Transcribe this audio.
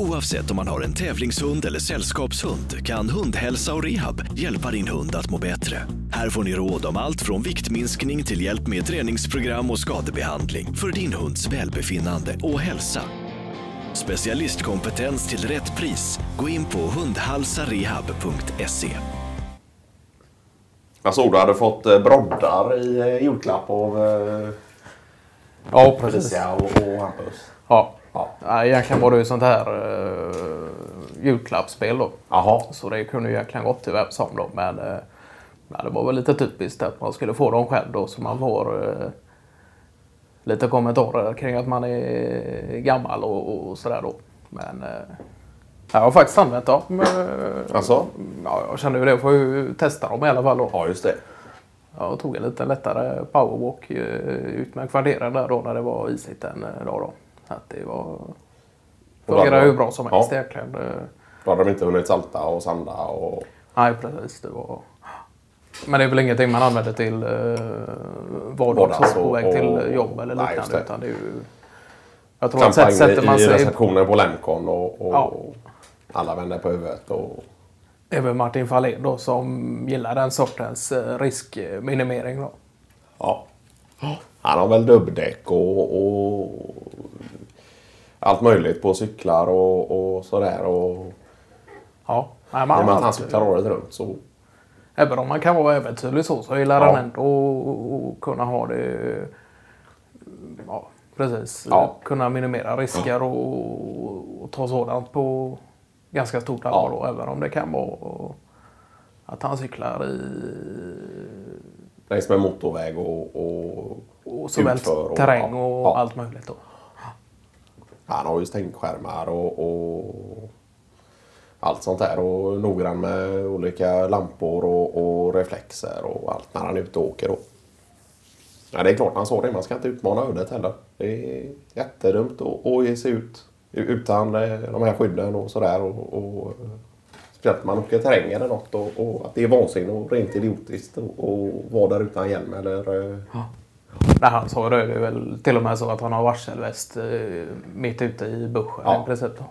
Oavsett om man har en tävlingshund eller sällskapshund kan Hundhälsa och Rehab hjälpa din hund att må bättre. Här får ni råd om allt från viktminskning till hjälp med träningsprogram och skadebehandling för din hunds välbefinnande och hälsa. Specialistkompetens till rätt pris. Gå in på hundhalsarehab.se. Jag såg du hade fått eh, broddar i eh, julklapp av eh, Ja, precis. Och, och Hampus. Ja. Ja. Egentligen var det ju sånt här uh, julklappsspel då. Jaha. Så det kunde ju egentligen gått till vem som då. Men uh, ja, det var väl lite typiskt att man skulle få dem själv då. Så man får uh, lite kommentarer kring att man är gammal och, och sådär då. Men uh, jag har faktiskt använt dem. Uh, Alltså? ja, jag kände ju det. Jag får ju testa dem i alla fall då. Ja, just det. Jag tog en lite lättare powerwalk ut med kvarteren där då när det var isigt en dag då. Att det var... hade hur bra som Ja. helst egentligen. Uh, Då hade de inte hunnit salta och sanda och... Nej, precis. Det var... Men det är väl ingenting man använder till uh, vardags på väg till jobb eller Nej, liknande. det. Utan det är ju... Jag tror att sätt, in sätter man i, sig... receptionen på Lemcon och, och Ja. alla vänder på huvudet. Och, väl Martin Fahlén då som gillar den sortens eh, riskminimering då. ja. Han har väl dubbdäck och allt möjligt på cyklar och, och sådär. Och, Ja. Nej, I man och med att han cyklar året runt så... Även om man kan vara äventyrlig så, så gillar Ja. han ändå att- kunna ha det... Ja, precis. Ja. Kunna minimera risker och, och ta sådant på ganska stort allvar Ja. då. Även om det kan vara att han cyklar i Längs med motorväg och, och, och såväl och- terräng och Ja. allt möjligt. Då. Han har ju stänkskärmar och, och allt sånt där. Och noggrann med olika lampor och, och reflexer och allt när han är ute och åker. Då. Ja, det är klart han sa det. Man ska inte utmana ödet heller. Det är jättedumt att, ge sig ut utan eh, de här skydden och sådär. Och, och, speciellt när man åker terräng eller något. Och, och att det är vansinne och rent idiotiskt att vara där utan hjälm. Eller, eh, ja. När han sa det, det är väl till och med så att han har varselväst eh, mitt ute i buschen Ja. i princip. Då.